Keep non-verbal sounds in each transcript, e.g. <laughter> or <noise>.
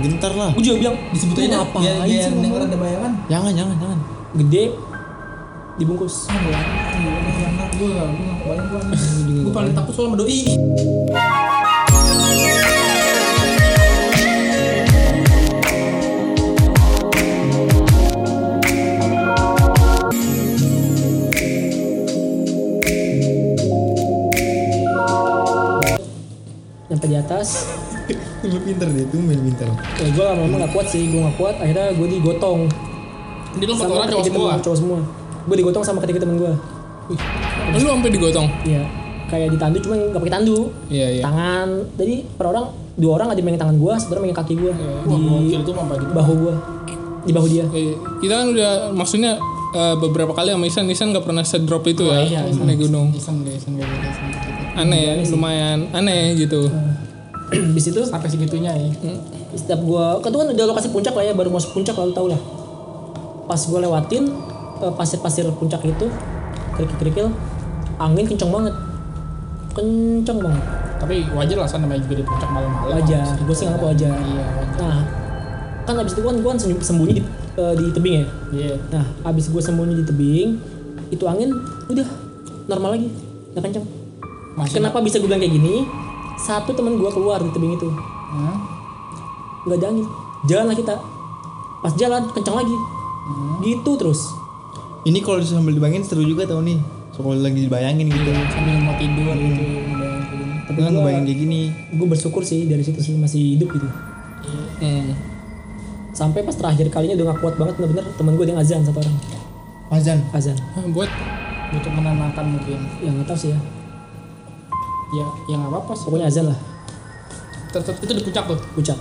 gentar lah gue juga bilang Disebutin "Lu aja ngapain biar biar sih denger ngomong?" ada bayangan. jangan jangan jangan gede dibungkus Ah, gue gue gue paling takut soal sama doi. nyampe di atas <laughs> lu pinter deh tuh main pinter. Ya gue lama-lama gak kuat sih gue gak kuat. Akhirnya gue digotong. Jadi empat orang cowok ketiga semua. cowok semua. Gue digotong sama ketiga temen gue Lu sampai digotong. iya. Kayak ditandu cuma gak pakai tandu. Iya, iya. tangan. Jadi per orang dua orang ada yang megang tangan gue satu orang megang kaki gue Wah, di gitu. bahu gue di bahu dia. Eh, Kita kan udah maksudnya eh, beberapa kali sama Isan, Isan gak pernah sedrop itu ya iya, naik gunung. Iseng deh, iseng deh, iseng deh. Aneh ya, lumayan aneh gitu. <clears throat> di situ Sampai segitunya ya. setiap gua kan kan udah lokasi puncak lah ya baru masuk puncak lalu tau lah. Pas gua lewatin eh, pasir-pasir puncak itu kerikil-kerikil angin kenceng banget. Kenceng banget. Tapi wajar lah sana namanya juga di puncak malam-malam. wajar. Gue sih nganggap wajar. Iya, wajar. nah kan abis itu kan gua kan sembunyi di, eh, di tebing ya? Iya. nah abis gua sembunyi di tebing itu angin udah normal lagi. Nggak kenceng. Masih kenapa bisa gue bilang kayak gini satu teman gua keluar di tebing itu. Hah? nggak ada angin. Jalan lah kita. Pas jalan kencang lagi. Gitu terus. Ini kalau sambil dibayangin seru juga tau nih. So kalau lagi dibayangin gitu. Sambil mau tidur gitu. kayak gini. tapi kan ngebayangin kayak gini? gue bersyukur sih dari situ sih masih hidup gitu. Hmm. sampai pas terakhir kalinya udah gak kuat banget bener-bener temen gue dia ngazan satu orang. Azan? Azan. Buat Untuk menenangkan mungkin. ya nggak tahu sih ya Ya, ya nggak apa-apa sih. pokoknya azan lah. Itu di puncak tuh. puncak.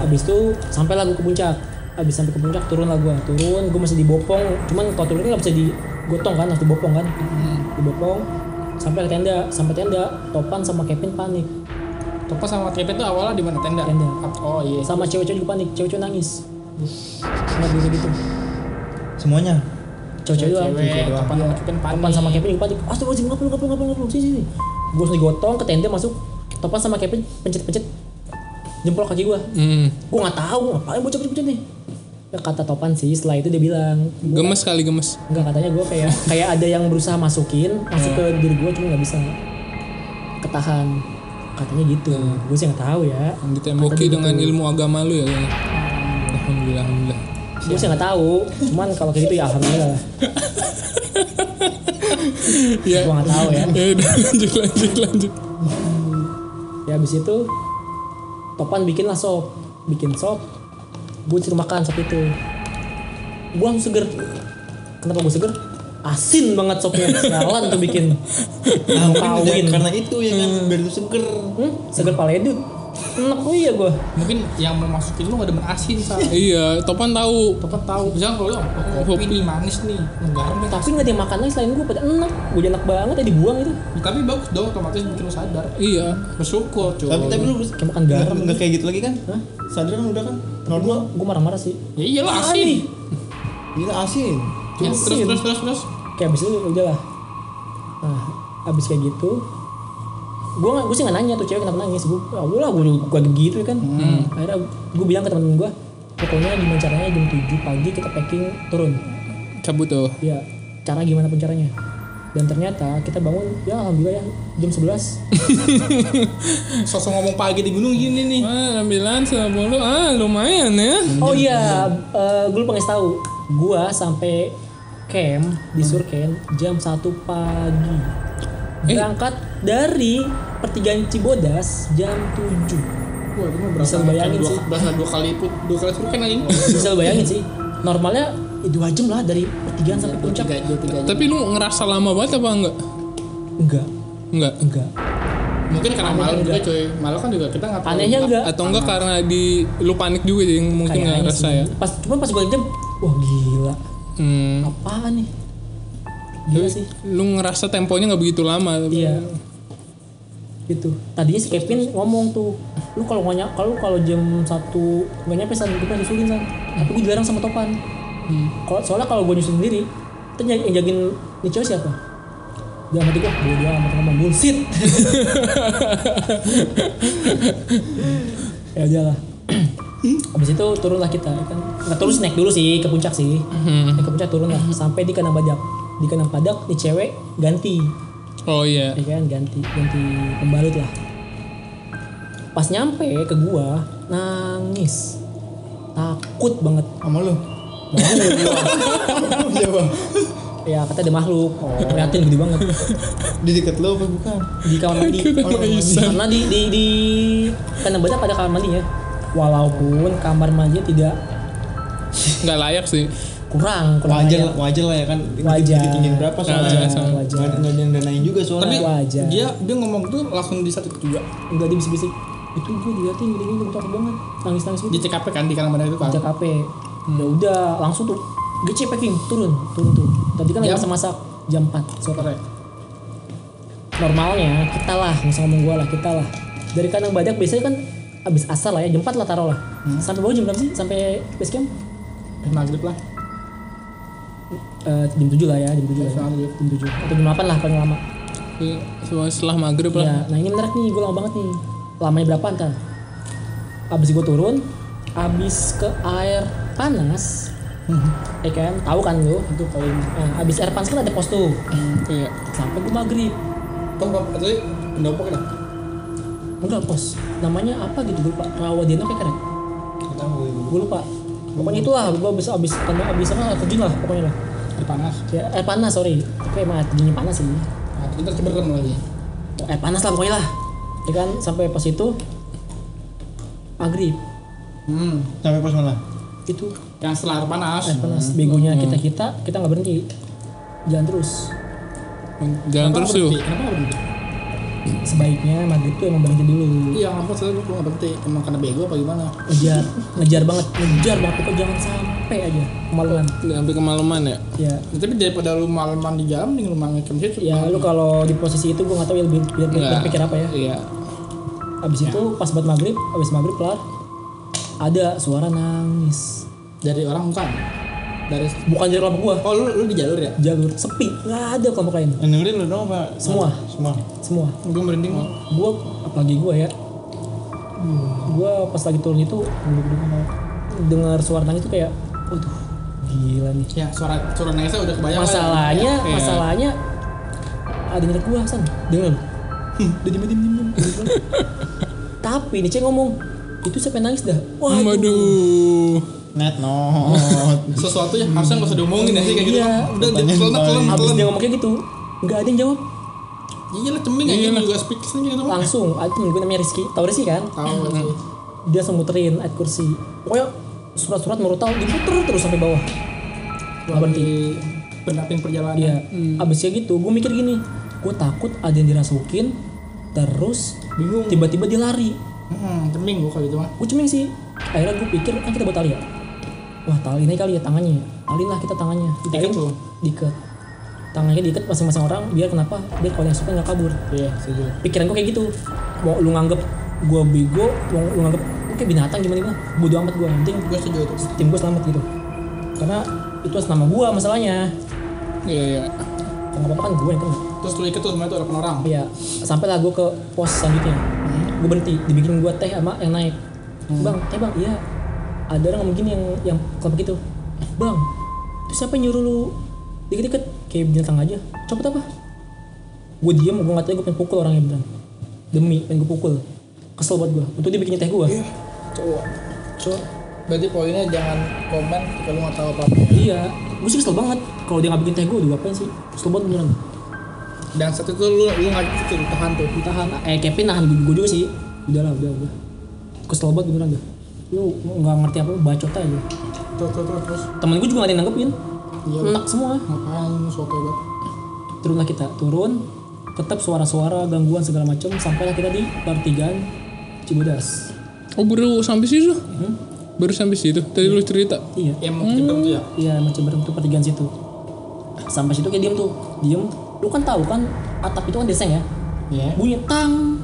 Abis itu sampai lah gue ke puncak. Abis sampai ke puncak turun lah gue turun gue masih dibopong cuman kalau turun nggak bisa digotong kan harus dibopong kan. Dibopong sampai ke tenda. Sampai tenda topan sama Kevin panik. Topa sama Kevin tuh awalnya di mana? Tenda? Tenda. Oh iya. sama cewek-cewek juga panik. Cewek-cewek nangis. Nggak bisa gitu. Semuanya? Cewek-cewek doang. Cewek, Topan sama Kevin panik. Topan sama Kevin juga panik. Astagfirullahaladzim ngapel ngapel ngapel ngapel. Sini sini gue langsung digotong ke tenda masuk Topan sama Kevin pencet-pencet jempol kaki gue hmm. gue nggak tahu ngapain bocah pencet nih? Ya, kata Topan sih setelah itu dia bilang gemes kali gemes. Enggak katanya gue kayak <laughs> kayak ada yang berusaha masukin masuk ke diri gue cuma nggak bisa ketahan. Katanya gitu. Gue sih nggak tahu ya. Ditemboki dengan ilmu agama lu ya kayaknya. Alhamdulillah, alhamdulillah. gue sih nggak tahu. Cuman kalau kayak gitu ya alhamdulillah. lah <laughs> Ya, gue nggak tahu ya. Ya udah lanjut lanjut lanjut. ya habis itu Topan bikin lah sop. Bikin sop gue suruh makan sop itu. Gue langsung seger. Kenapa gue seger? Asin banget sopnya. Jalan tuh bikin. Nah, karena itu ya kan biar itu seger. Hmm, seger paledut enak oh iya gue Mungkin yang mau masukin lu gak demen asin sa. Iya, Topan tahu. Topan tahu. Misalnya kalau lu, oh, kopi nih manis nih, garam nih. tapi nggak dia makan lagi selain gue pada enak gue enak banget ya dibuang itu Tapi bagus dong, otomatis bikin lu sadar. Iya. Bersyukur cuy. tapi tapi lu kayak makan garam nggak kayak gitu lagi kan sadar kan udah kan normal gue marah-marah sih ya iyalah asin. gila asin Ya, terus terus terus terus. kayak abis itu udah lah nah abis kayak gitu gue nggak gue sih nggak nanya tuh cewek kenapa nangis. Gue ya udah lah gue gue gitu kan. Akhirnya gue bilang ke temen gue pokoknya gimana caranya jam 7 pagi kita packing turun. Cabut tuh. ya cara gimana pun caranya. Dan ternyata kita bangun ya alhamdulillah ya jam 11 <laughs> Sosok ngomong pagi di gunung gini nih. Ah, ambilan sepuluh. Ah, lumayan ya. oh iya. eh, gue lupa ngasih tahu. Gue sampai camp di Surken jam 1 pagi. Berangkat dari pertigaan Cibodas jam 7 Wah, itu berapa? Bisa bayangin dua, sih. Berasa dua kali put, dua kali suruh kan lagi. <laughs> bisa bayangin sih normalnya ya dua jam lah dari pertigaan sampai puncak tiga, dua tiga. Tapi lu ngerasa lama banget apa enggak? enggak Enggak. enggak Mungkin karena Anehnya malam juga enggak. coy. Malam kan juga kita nggak tahu. anehnya enggak Atau enggak karena di lu panik juga jadi mungkin nggak ngerasa sih. ya. pas cuman pas gue jam wah gila Hmm. apaan nih gila sih Lu ngerasa temponya nggak begitu lama. tapi- iya gitu. Tadinya si Kevin ngomong tuh lu kalau nggak kalau kalau jam satu nggak nyampe san kita nyusulin san. Tapi gue dilarang sama Topan kalau soalnya kalau gue nyusul sendiri itu yang jagain nih cewek siapa? Dalam hati gue bodo amat ngomong bullshit. <laughs> Ya udahlah. Habis itu turunlah kita ya kan. Nggak turun naik dulu sih ke puncak sih. Hmm. Naik ke puncak turun lah sampai di kandang badak. Di kandang badak di cewek ganti, Oh iya. ya kan ganti ganti pembalut lah. Pas nyampe ke gua nangis. Takut banget. Sama lu. Siapa? Ya kata ada makhluk. Ngeliatin gede banget. Di dekat lu apa bukan? Di kamar mandi. Isan. Karena di di di kandang badak ada kamar mandinya. Walaupun kamar mandinya tidak Nggak layak sih. Kurang, kurang Wajar lah, wajar lah ya kan. Wajar. Tinggi berapa soalnya? Nggak wajar. nggak ada yang danain juga Tapi soalnya. Wajar. dia dia ngomong tuh langsung di satu juga. Enggak dia bisik-bisik. Itu gue diliatin gini gini takut banget. Nangis-nangis Di gitu. TKP kan di mandi itu kan. TKP. Ya udah langsung tuh GC packing turun, turun tuh. Tadi kan lagi masak-masak jam 4 sore. Normalnya kita lah, nggak usah ngomong gua lah, kita lah. Dari kandang badak biasanya kan abis asar lah ya, jam 4 lah taruh lah. Sampai bawah jam berapa sih? Sampai base camp? Maghrib lah. Eh, jam 7 lah ya, jam 7 lah ya. Jam 7 atau jam 8 lah paling lama. Iya, Setelah setelah maghrib lah. Ya, nah ini menarik nih, gue lama banget nih. Lamanya berapa ntar? Abis gue turun, abis ke air panas, ya kan? Tahu kan lu? Itu paling. Nah, abis air panas kan ada pos tuh. Iya. Sampai gue maghrib, Toh apa tadi pendopo kan? enggak pos. Namanya apa gitu lupa. Rawadina kayak keren. Tahu. Gue lupa. Pokoknya itulah, gue abis abis abis apa air terjun lah pokoknya lah. Di panas. Ya, air panas sorry. Tapi emang air terjunnya panas sih. Nah, kita ceberkan lagi. Oh, air panas lah pokoknya lah. Ya kan sampai pas itu maghrib Hmm. Sampai pas mana? itu Yang setelah air panas. air panas begonya kita kita kita nggak berhenti jalan terus Jalan terus tuh. berhenti? Kenapa berhenti? Sebaiknya maghrib tuh emang berhenti dulu Iya, kenapa saya lu nggak berhenti? Emang karena bego apa gimana? ngejar ngejar banget ngejar banget pokoknya jangan sampai aja kemaluan Sampai kemalaman ya. ya Ya, tapi daripada lu malaman di jalan, mending lu mangkem situ. ya lu kalau di posisi itu gue nggak tahu ya lebih biar Nggak. berpikir apa ya Iya. abis itu pas buat maghrib abis maghrib kelar ada suara nangis Dari orang bukan? Dari bukan dari kelompok gua Oh, lu lu di jalur ya? jalur sepi nggak ada kelompok lain Yang dengerin lu dong apa? Semua. Semua. semua Gue merinding. gua apalagi gua ya gua pas lagi turun itu dengar suara nangis itu kayak waduh gila nih Ya, suara suara nangisnya udah kebayang. lah. masalahnya Iya. masalahnya ada yang gua lu Hmm, udah diem diem diem <laughs> tapi nih cek ngomong itu siapa yang nangis dah waduh Waduh. Net not. Sesuatu yang harusnya nggak usah diomongin ya sih kayak gitu. Iya. Udah Pertanyaan telan telan paling- abis telan. dia ngomong kayak gitu nggak ada yang jawab Iya lah ceming aja lu juga aja gitu. langsung ada temen gue namanya Rizky tau Rizky kan Tahu dia langsung muterin ayat kursi pokoknya surat-surat merutal diputer terus sampai bawah nggak berhenti pendamping perjalanan. Iya, abis kayak gitu, gue mikir gini, gue takut ada yang dirasukin, terus Bingung. tiba-tiba dia lari. Hmm, ceming gua kalau gitu mah. Gue ceming sih. Akhirnya gue pikir kan kita buat tali ya. Wah tali ini kali ya tangannya. Talin lah kita tangannya. Diikat tuh. Diikat. Tangannya diikat masing-masing orang. Biar kenapa? Biar kalau yang suka nggak kabur. Iya, setuju. Pikiran gue kayak gitu. Mau lu nganggep gue bego, mau lu nganggep gue kayak binatang gimana gimana. Bodoh amat gue. Penting Gue setuju itu. tim gue selamat gitu. Karena itu atas nama gue masalahnya. Iya iya. Kalau nggak apa-apa kan gue yang kena. Terus lu ikat tuh semua itu ada orang. Iya, sampai lah gue ke pos selanjutnya. Gue berhenti, dibikin gue teh sama yang naik. Bang, teh bang, iya. Ada orang gini yang yang kelompok itu. Bang, itu siapa nyuruh lu dikit-dikit kayak binatang aja? Copot apa? Gue diem, gue nggak tahu gue pengen pukul orangnya beneran. Demi pengen gue pukul. Kesel buat gue. Untuk dia bikin teh gue. Cowok. Cowok. Berarti poinnya jangan komen kalau nggak tahu apa-apa. Iya, gue sih kesel banget. Kalau dia nggak bikin teh gue, udah ngapain sih? Kesel banget beneran. Dan saat itu lu lu nggak itu tahan tuh. Tahan, eh Kevin nahan gue, juga sih. Udah lah, udah, udah. Kesel banget beneran dah. Lu nggak ngerti apa, bacot aja. Terus terus temen gue juga gak ada yang nanggepin Iya. enak semua Ngapain soto banget? turunlah kita turun tetap suara-suara gangguan segala macam sampailah kita di pertigaan Cibodas Oh baru sampai situ? Baru sampai situ. Tadi lu cerita. iya Yang mau jebak tuh ya. iya macam berem tuh pertigaan situ sampai situ kayak diem tuh diem lu kan tahu kan atap itu kan deseng ya Iya. bunyi tang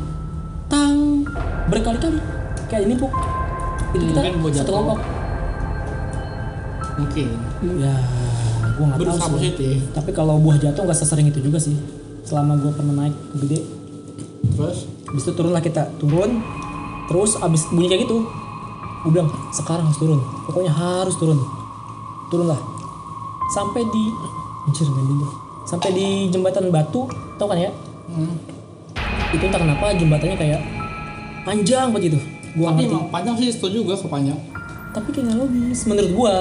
tang berkali-kali kayak ini puk itu kita Mungkin satu jatuh. kelompok Mungkin. ya gua nggak tahu sih. positif. tapi kalau buah jatuh nggak sesering itu juga sih. Selama gua pernah naik gede. Terus? Habis itu turunlah kita. Turun. Terus abis bunyi kayak gitu gue bilang sekarang harus turun. Pokoknya harus turun. Turunlah. Sampai di anjir sampai di jembatan batu tau kan ya? Hmm. itu entah kenapa jembatannya kayak panjang banget gitu gua Tapi ngerti emang panjang sih setuju gue kepanjang. tapi kayak nggak logis menurut gua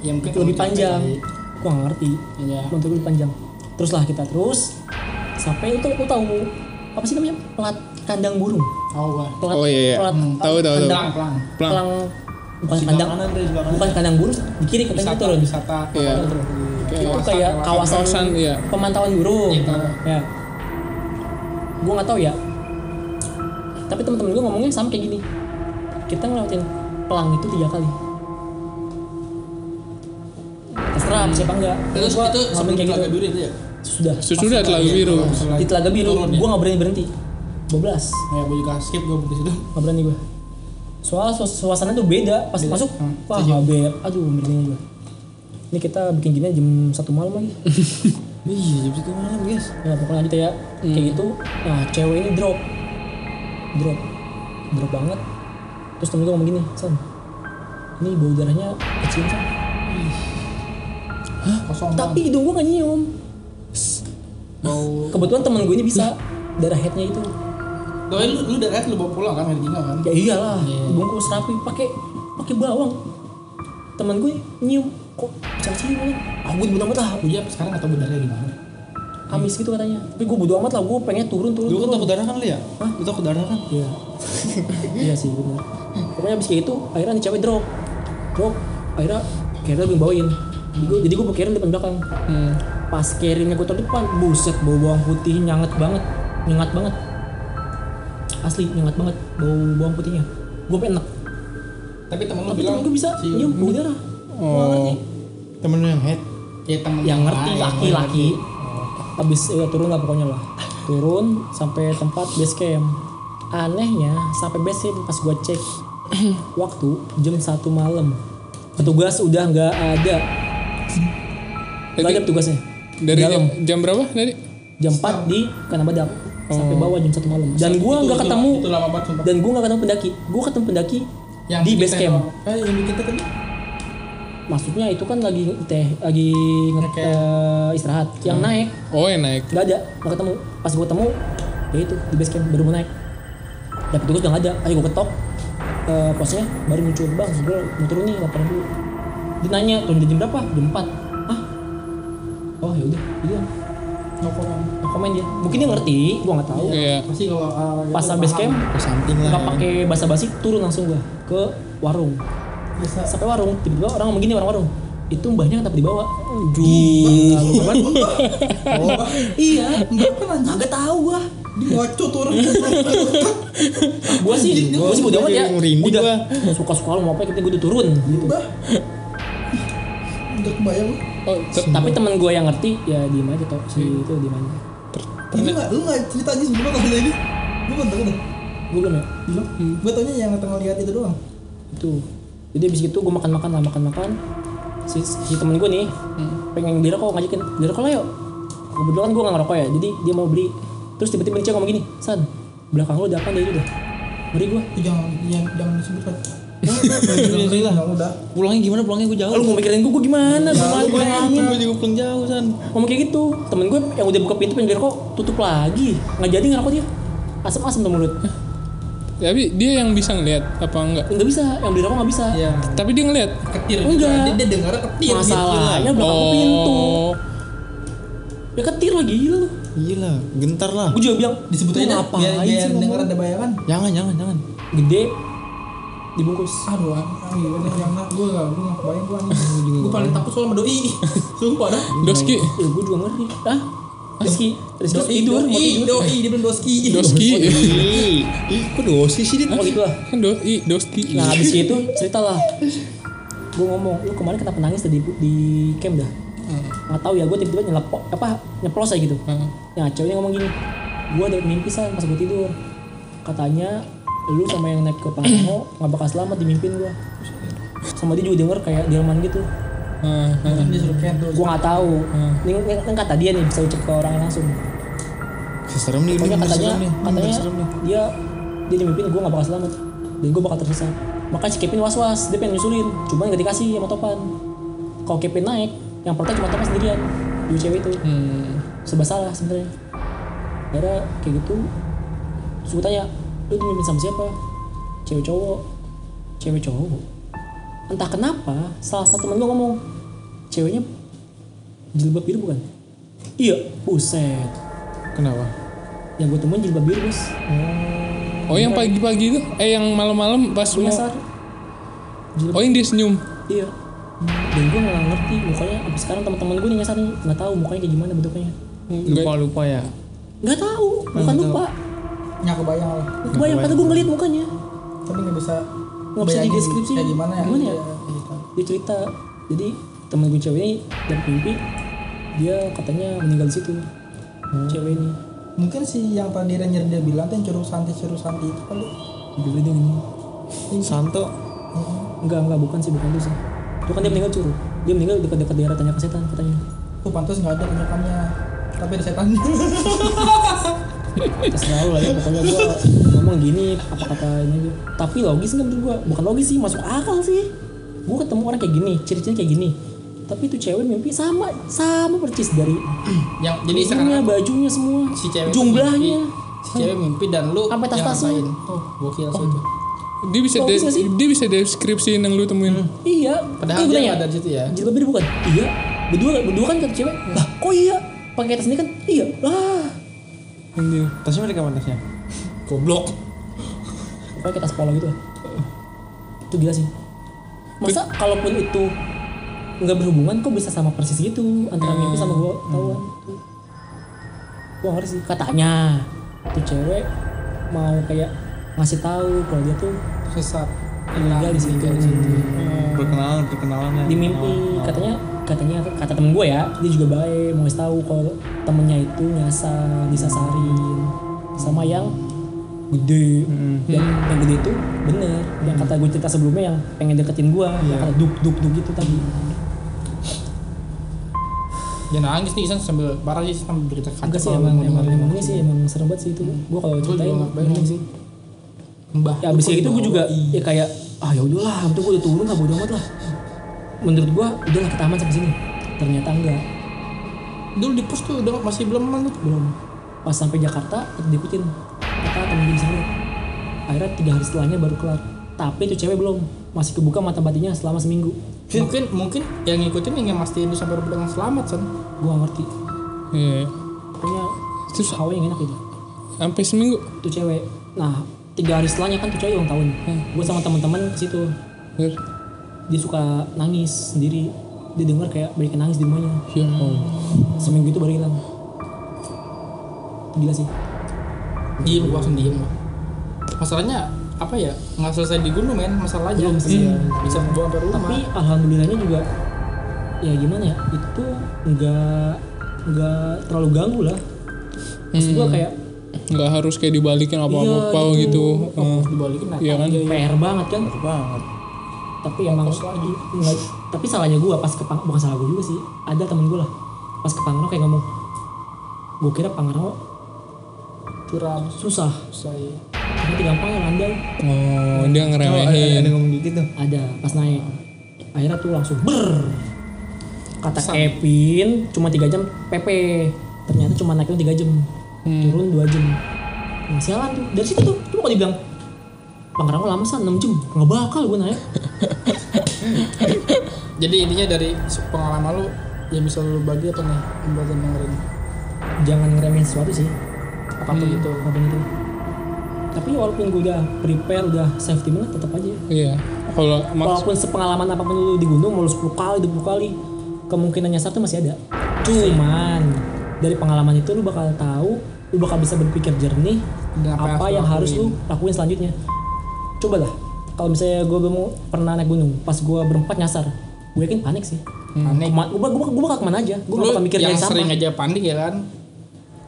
Ya mungkin itu lebih panjang gua nggak ngerti. Iya. menurut gua lebih panjang teruslah kita terus sampai itu lu tahu apa sih namanya pelat kandang burung Tahu gue. pelat Oh, iya, iya. pelat Tahu tahu tahu. Pelang, pelang. Pelang. pelang bukan kandang kanan bukan kandang burung di kiri katanya Wisata, turun wisata. Iya. itu kayak kawasan, Kawasan, iya. pemantauan burung tahu. ya gue nggak tahu ya tapi teman-teman gue ngomongnya sama kayak gini kita ngelewatin pelang itu tiga kali. Terserah siapa enggak. Terus Gua itu sebelum kayak gitu. biru itu ya? sudah. Sesudah telaga biru. di telaga biru Turun ya? gue nggak berani berhenti. 12 Ya gue juga skip gue di situ. nggak berani gue soal suas- suasana tuh beda pas masuk Hmm, wah nggak beda aduh merinding gue ini kita bikin gini jam satu malam lagi. <laughs> Iya jam satu malam guys. Ya pokoknya lanjut ya. Kayak gitu nah cewek ini drop. Drop. Drop banget terus temen gue ngomong gini san ini bau darahnya kecium san. Kosong tapi hidung gue gak nyium. Bau. kebetulan temen gue ini bisa darah headnya itu. Doain lu lu dari lu bawa pulang kan hari Gino kan? ya iyalah dibungkus rapi pakai pakai bawang. Temen gue nyium kok bisa cium kan ah gue bodo amat lah. Gue ya sekarang gak tau benernya gimana. Amis gitu katanya tapi gue bodo amat lah gue pengen turun turun lu kan takut darah kan lu ya Hah? lu takut darah kan Iya. <laughs> iya sih benar. Pokoknya abis kayak gitu akhirnya nih cewek drop. Drop. Akhirnya Karen gue bawain. Jadi gue jadi gue Karen depan belakang. Hmm. Pas Karennya gue taruh depan, buset bau bawang putih nyanget banget. Nyengat banget. Asli nyengat banget bau bawang putihnya. Gue pengen enak. Tapi temen lu Tapi bilang temen gue bisa si nyium bau darah. Oh. temen lu yang head Ya temen Yang ngerti laki-laki. Ngerti. Abis ya, turun lah pokoknya lah. Turun sampai tempat base camp. Anehnya sampai base camp pas gue cek <clears throat> waktu jam satu malam. Petugas udah nggak ada. Nggak ada petugasnya. Dari Dalam. jam, jam berapa tadi? Jam 4 di Kana Badak sampai bawah jam satu malam. Dan gua Itu- nggak ketemu Itu lama banget dan gua nggak ketemu pendaki. Gua ketemu pendaki Yang di base camp. Eh yang teh tadi? Maksudnya itu kan lagi teh lagi nge- Oke. eh, istirahat. Yang naik. Oh yang naik. nggak ada. Nggak ketemu. Pas gue ketemu ya itu di base camp baru mau naik. Dan petugas udah nggak ada. Ayo gue ketok eh posnya baru muncul bang gue mau turun nih laporan dulu. Dia nanya turun di jam berapa? Jam 4 ah oh ya udah. Gitu doang. No comment. no komen dia. Mungkin dia ngerti gue nggak tahu. Iya. Pasti kalau uh, pas sampai base camp nggak pakai basa-basi turun langsung gue ke warung Biasa. sampai warung tiba-tiba orang ngomong gini orang warung itu mbahnya kenapa dibawa Anjir. Oh, <laughs> iya nggak tahu gue di ngaco turun. <laughs> gue sih gue sih bodo amat ya udah suka suka lu mau apa kita gue udah turun gitu Bah. Udah kebayang lu. Oh, tapi teman gue yang ngerti ya diem aja tau si itu diem aja Lu nggak lu nggak cerita aja sebelumnya kalau ini. Lu kan tahu dah. gue belum ya Belum. Gue taunya yang tengah lihat itu doang. itu jadi abis itu gue makan makan lah makan makan si, si temen gue nih pengen beli rokok ngajakin beli rokok lah yuk. Kebetulan gue gak ngerokok ya jadi dia mau beli. Terus tiba-tiba dia ngomong gini san belakang lu ada apa deh udah ngeri gue Itu jangan jangan jangan disebutkan. lah. Yang udah. pulangnya gimana? Pulangnya gue jauh. Lu mau mikirin gue gue gimana? Gue malah gue gue juga pulang jauh san. Ngomong kayak gitu temen gue yang udah buka pintu pengen beli rokok tutup lagi. Nggak jadi ngerokok dia. Asam-asam tuh mulut Tapi dia yang bisa ngeliat apa enggak? nggak bisa yang beli rokok nggak bisa Iya. Tapi dia ngeliat. Ketir Enggak. Dia, dia dengar ketir masalahnya belakang pintu ya ketir lagi gila lu iya lah gentar lah gue juga bilang Disebut "Lu aja ngapain biar, biar sih dengar ngomong?" ada bayangan. jangan jangan jangan gede dibungkus Aduh, nak gue gak, gue gak kebayang gue. Gue paling takut soal sama doi. <laughs> Sumpah dah. Doski. ya gue juga ngeri ah Rizky Rizky Doi, tidur mau doi, tidur. Doi, dia bilang <laughs> doski. Doski. ih kok dosi sih dia oh gitu lah Kan doi, Doski. nah habis <laughs> itu cerita lah gue ngomong lu kemarin kenapa nangis tadi di camp dah? Nggak tahu ya gue tiba-tiba nyelap apa nyeplos aja gitu. Heeh. Nah ceweknya ngomong gini Gue ada mimpi san pas gue tidur. Katanya Lu sama yang naik ke Pangrango Gak bakal selamat di mimpin gue Sama dia juga denger kayak delman gitu Kayak terus. Gue gak tahu. Ini, ini, ini kata dia nih bisa ucap ke orang langsung. Serem nih Pokoknya katanya serem nih. Bener Katanya serem nih. dia Dia di mimpin gue gak bakal selamat. Dan gue bakal tersesat makanya si Kevin was was dia pengen nyusulin. Cuman gak dikasih sama Topan. Kalau Kevin naik yang protek cuma Topan sendirian dua cewek itu. Hmm. serba salah sebenarnya. Akhirnya kayak gitu terus gue tanya lu mimpin sama siapa? Cewek cowok. Cewek cowok? Entah kenapa salah satu temen gue ngomong ceweknya jilbab biru bukan iya buset Kenapa? yang gue temuin jilbab biru bos Oh yang pagi-pagi itu? Eh yang malam-malam pas mau jilbab Oh yang dia senyum. iya dan gue nggak ngerti mukanya sampai sekarang teman-teman gue nyasar nih nggak tahu mukanya kayak gimana bentuknya Enggak. lupa lupa ya nggak tahu bukan lupa Nyak kebayang lah. kebayang padahal gue ngeliat mukanya Tapi nggak bisa Nggak bisa dideskripsi. Kayak gimana ya? Gimana ya? Iya, gitu. dia cerita jadi temen gue cewek ini dari mimpi dia katanya meninggal di situ. Cewek ini. Mungkin si yang tadi Ranger dia bilang tuh yang curug santi curug santi itu kali. Jujur dia ini. Santo? Enggak enggak bukan sih bukan itu sih. Itu kan dia meninggal curug. Dia meninggal dekat-dekat daerah tanya kesetan katanya. Tuh pantas nggak ada penyetannya. Tapi ada setan. <laughs> terserah lah ya pokoknya gue ngomong gini apa kata ini aja. Tapi logis nggak menurut gue bukan logis sih masuk akal sih. Gue ketemu orang kayak gini ciri-cirinya kayak gini tapi itu cewek mimpi sama sama percis dari <clears throat> yang jadi sekarang bajunya semua si cewek jumlahnya. mimpi, si cewek mimpi dan lu Sampai yang tas-tasnya. Oh, gokil sih itu. Dia bisa de- dia bisa deskripsiin yang lu temuin. iya. Padahal dia tanya, nggak ada di situ ya. jilbab biru bukan? Iya. Berdua berdua kan kata cewek? Lah kok iya? Pakai tas ini kan? Iya. Lah. Anjir. tasnya mereka mana tasnya? Goblok. pakai tas polo gitu itu gila sih. Masa kalaupun itu nggak berhubungan kok bisa sama persis gitu antara mimpi sama gua tahuan tuh gua ngerti sih katanya tuh cewek mau kayak ngasih tahu kalau dia tuh Sesat. meninggal di situ. Perkenalan perkenalan ya. di mimpi katanya katanya kata temen gue ya dia juga baik mau ngasih tahu kalau temennya itu nyasar disasarin sama yang gede. Dan yang gede itu bener. Yang kata gue cerita sebelumnya yang pengen deketin gue yang kata duk duk duk gitu tadi. Jangan nangis nih Isan sambil parah sih sambil berita kaca. enggak sih emang emang, emang ini sih emang serem banget sih itu. Gue kalau ceritain merinding sih. Mbah. ya abis gitu gue juga ya kayak ah ya udahlah itu gue udah turun lah bodo amat lah. Menurut gue udahlah kita aman sampai sini. Ternyata enggak. Dulu di pos tuh udah masih belum tuh. belum. Pas sampai Jakarta diikutin kata temen di sana akhirnya tiga hari setelahnya baru kelar. Tapi itu cewek belum. Masih kebuka mata batinnya selama seminggu. Mungkin mungkin yang ngikutin yang mastiin lu sampai dengan selamat san. gue gak ngerti. Iya. pokoknya Terus? Hawa yang enak gitu sampai seminggu. tuh cewek. Nah tiga hari setelahnya kan tuh cewek ulang tahun. Gue sama teman-teman ke situ. Terus, dia suka nangis sendiri. Dia dengar kayak banyak nangis di rumahnya. Ya Allah. seminggu itu baru hilang. Gila sih Diem gua langsung diem. Masalahnya apa ya nggak selesai di gunung men masalahnya Belum bisa sih. bisa bawa sampai rumah tapi alhamdulillahnya juga ya gimana ya itu nggak nggak terlalu ganggu lah maksud gua kayak nggak harus kayak dibalikin apa-apa Iya, gitu. gitu. oh, Eh, dibalikin naik Iya kan? aja, ya. PR banget kan banget tapi emang nggak tapi salahnya gua pas ke Pang- bukan salah gua juga sih ada temen gua lah pas ke Pangrau kayak ngomong gua kira Pangrau curam susah saya tapi gampang ya landai Oh, dia oh, ada, ngeremehin. ada ngomong gitu. Ada pas naik. Akhirnya tuh langsung ber kata Kevin cuma tiga jam PP ternyata cuma naiknya tiga jam. Turun dua jam. Nah sialan tuh. Dari situ tuh cuma kalau dibilang Pangrango lama san. 6 jam. Nggak bakal gue naik. <laughs> Jadi intinya dari pengalaman lu yang bisa lu bagi apa nih buat yang dengerin? Jangan ngeremehin sesuatu sih apa pun itu apa pun itu. Tapi walaupun gue udah prepare udah safety banget tetap aja. Iya. Kalau walaupun sepengalaman apa pun lu di gunung mau lu 10 kali 20 kali kemungkinan nyasar tuh masih ada. Cuman dari pengalaman itu lu bakal tahu lu bakal bisa berpikir jernih apa yang apa harus yang lu harus lu lakuin. selanjutnya. Cobalah. Kalau misalnya gue belum pernah naik gunung pas gue berempat nyasar gue yakin panik sih. Panik gue gue gue bakal ke mana aja? Gue bakal mikir yang sering sampah aja panik ya kan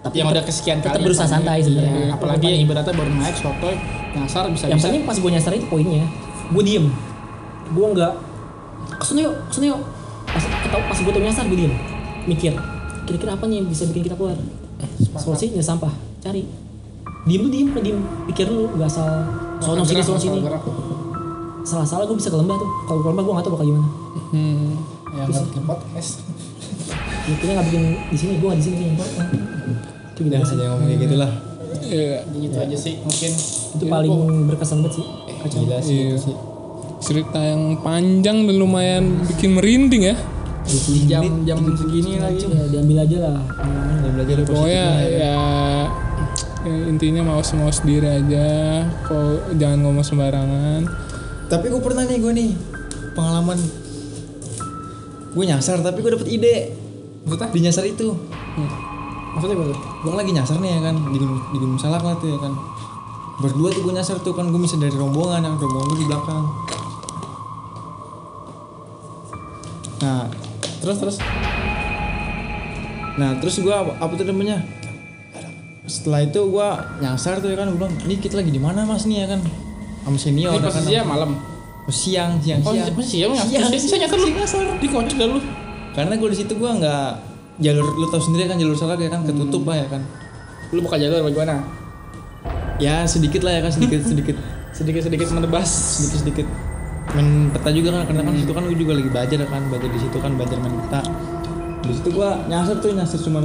tapi yang udah kesekian kali berusaha panik. santai sebenarnya. Iya, apalagi yang ibaratnya baru naik sotoy nyasar bisa yang bisa penting pas gue nyasar itu poinnya. Gue diem. Gue nggak ke sana yuk ke sana yuk. Pas atau pas gue tuh nyasar gue diem. Mikir kira-kira apa nih yang bisa bikin kita keluar? Solusinya sampah. Cari. Diem tuh diem diem pikir lu nggak asal sono sini sono sini. salah-salah gue bisa ke lembah tuh. Kalau ke lembah gue nggak tahu bakal gimana. Hmm. Ya nggak bikin podcast. ya, kayaknya nggak bikin di sini gue nggak di sini <laughs> itu Udah gimana sih aja ngomong kayak gitulah. Iya. Gitu aja sih mungkin. itu paling berkesan banget sih kacau Gila sih Iya. sih. Cerita yang panjang dan lumayan bikin merinding ya. Di jam-jam segini lagi. ya diambil aja lah pengalaman. Dan belajar dari Pokoknya positifnya, ya, ya intinya mau mau sendiri aja. Kok jangan ngomong sembarangan. Tapi gue pernah nih gue nih pengalaman gue nyasar tapi gue dapet ide Maksudnya? di nyasar itu Maksudnya gue gue lagi nyasar nih ya kan di di gunung salak lah tuh ya kan berdua tuh gue nyasar tuh kan gue bisa dari rombongan yang rombongan gue di belakang nah Terus terus. nah terus gue apa, apa tuh namanya setelah itu gue nyasar tuh ya kan gue bilang ini kita lagi di mana mas nih ya kan sama senior Ini ya kan posisinya malam. Oh, siang siang Oh, siang masih siang ya? Siang, Bisa nyasar lu. nyasar. Di kocok dah lu. karena gue di situ gue nggak jalur lu tau sendiri kan jalur salak ya kan ketutup lah ya kan. Lu buka jalur bagaimana? ya sedikit lah ya kan sedikit <laughs> sedikit. Sedikit-sedikit menebas. sedikit sedikit. Main peta juga kan karena kan di situ kan gue juga lagi belajar kan belajar di situ kan belajar main peta. Di situ gue nyasar tuh nyasar cuman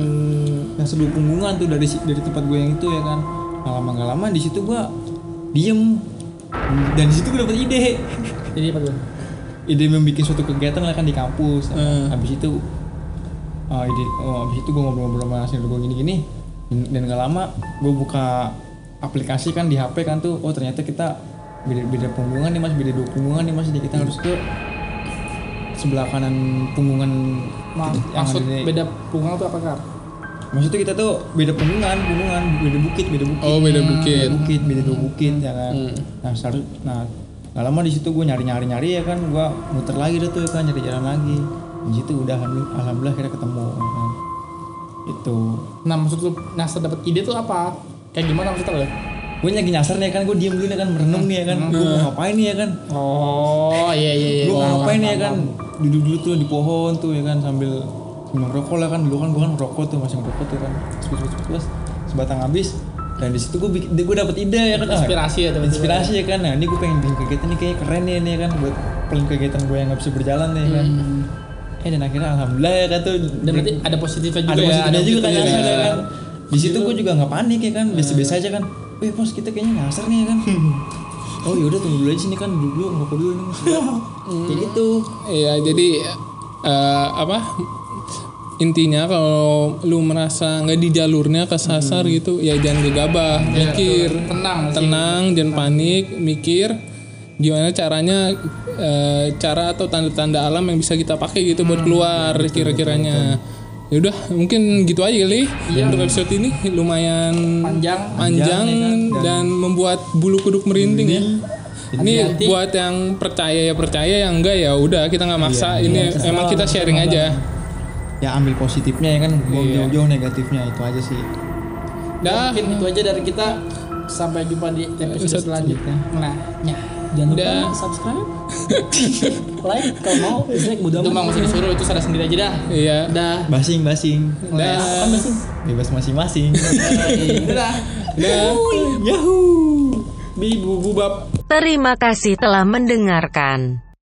nyasar dua punggungan tuh dari dari tempat gue yang itu ya kan. Nggak lama nggak lama di situ gue diem. Dan di situ gue dapet ide. Jadi apa tuh? ide membuat suatu kegiatan lah kan di kampus. Hmm. habis itu oh, ide oh, habis itu gue ngobrol-ngobrol sama hasil gue gini-gini dan gak lama gue buka aplikasi kan di HP kan tuh oh ternyata kita beda beda punggungan nih mas beda dua punggungan nih mas jadi kita harus ke sebelah kanan punggungan Ma kita- yang maksud di- beda punggung tuh apa kar? maksudnya kita tuh beda punggungan punggungan beda bukit beda bukit Oh, beda bukit. beda bukit beda dua bukit ya kan Hmm. nah seharus nah gak lama di situ gue nyari nyari nyari ya kan gue muter lagi deh tuh ya kan nyari jalan lagi di situ udah alhamdulillah, alhamdulillah akhirnya ketemu ya kan. Itu. Nah maksud lu nyasar dapat ide tuh apa? Kayak gimana maksudnya lu? gue lagi nyasar nih ya kan. Gue diem dulu nih kan. Merenung nih ya kan. Gue mau ngapain nih ya kan. Oh iya iya iya. gue mau ngapain nih ya kan. duduk dulu tuh di pohon tuh ya kan sambil sambil ngerokok lah kan. Dulu kan gue kan ngerokok tuh masih ngerokok tuh kan. Terus terus terus, sebatang habis. Dan di situ gue gue dapet ide ya kan. Inspirasi ya, inspirasi ya kan. Nah ini gue pengen bikin kegiatan nih kayak keren nih ya kan. Buat paling kegiatan gue yang nggak bisa berjalan nih ya kan eh dan akhirnya alhamdulillah ya kan tuh. Hmm. Dan berarti ada positifnya juga ada ya. positifnya juga kan ya kan. Di situ gue juga nggak panik ya kan. Biasa-biasa aja kan. Eh bos kita kayaknya nyasar nih ya kan. <laughs> Oh yaudah tunggu dulu aja sini kan. Dulu ngerokok dulu nih <laughs> kayak gitu. Iya, jadi eh, apa? Intinya kalau lu merasa nggak di jalurnya kesasar gitu, ya jangan gegabah, mikir, betul. Tenang sih. tenang, jangan panik, mikir gimana caranya eh, cara atau tanda-tanda alam yang bisa kita pakai gitu buat keluar kira-kiranya. Ya udah, mungkin gitu aja kali untuk episode ini lumayan Panjang. panjang dan membuat bulu kuduk merinding ya. Ini Hati-hati. buat yang percaya ya percaya, yang enggak ya udah kita nggak maksa. ini emang kita sharing aja. ya ambil positifnya ya kan buang jauh-jauh negatifnya itu aja sih Dah, Mungkin itu aja dari kita. Sampai jumpa di episode Episode selanjutnya. Nah, ya. jangan lupa Dah. subscribe <laughs> like kalau mau dislike bodo Itu amat mah mesti disuruh itu sadar sendiri aja dah. iya. Dah. basing basing Dah. kan masih bebas masing-masing Dah. Dah. yahoo Bibu bubab. Terima kasih telah mendengarkan.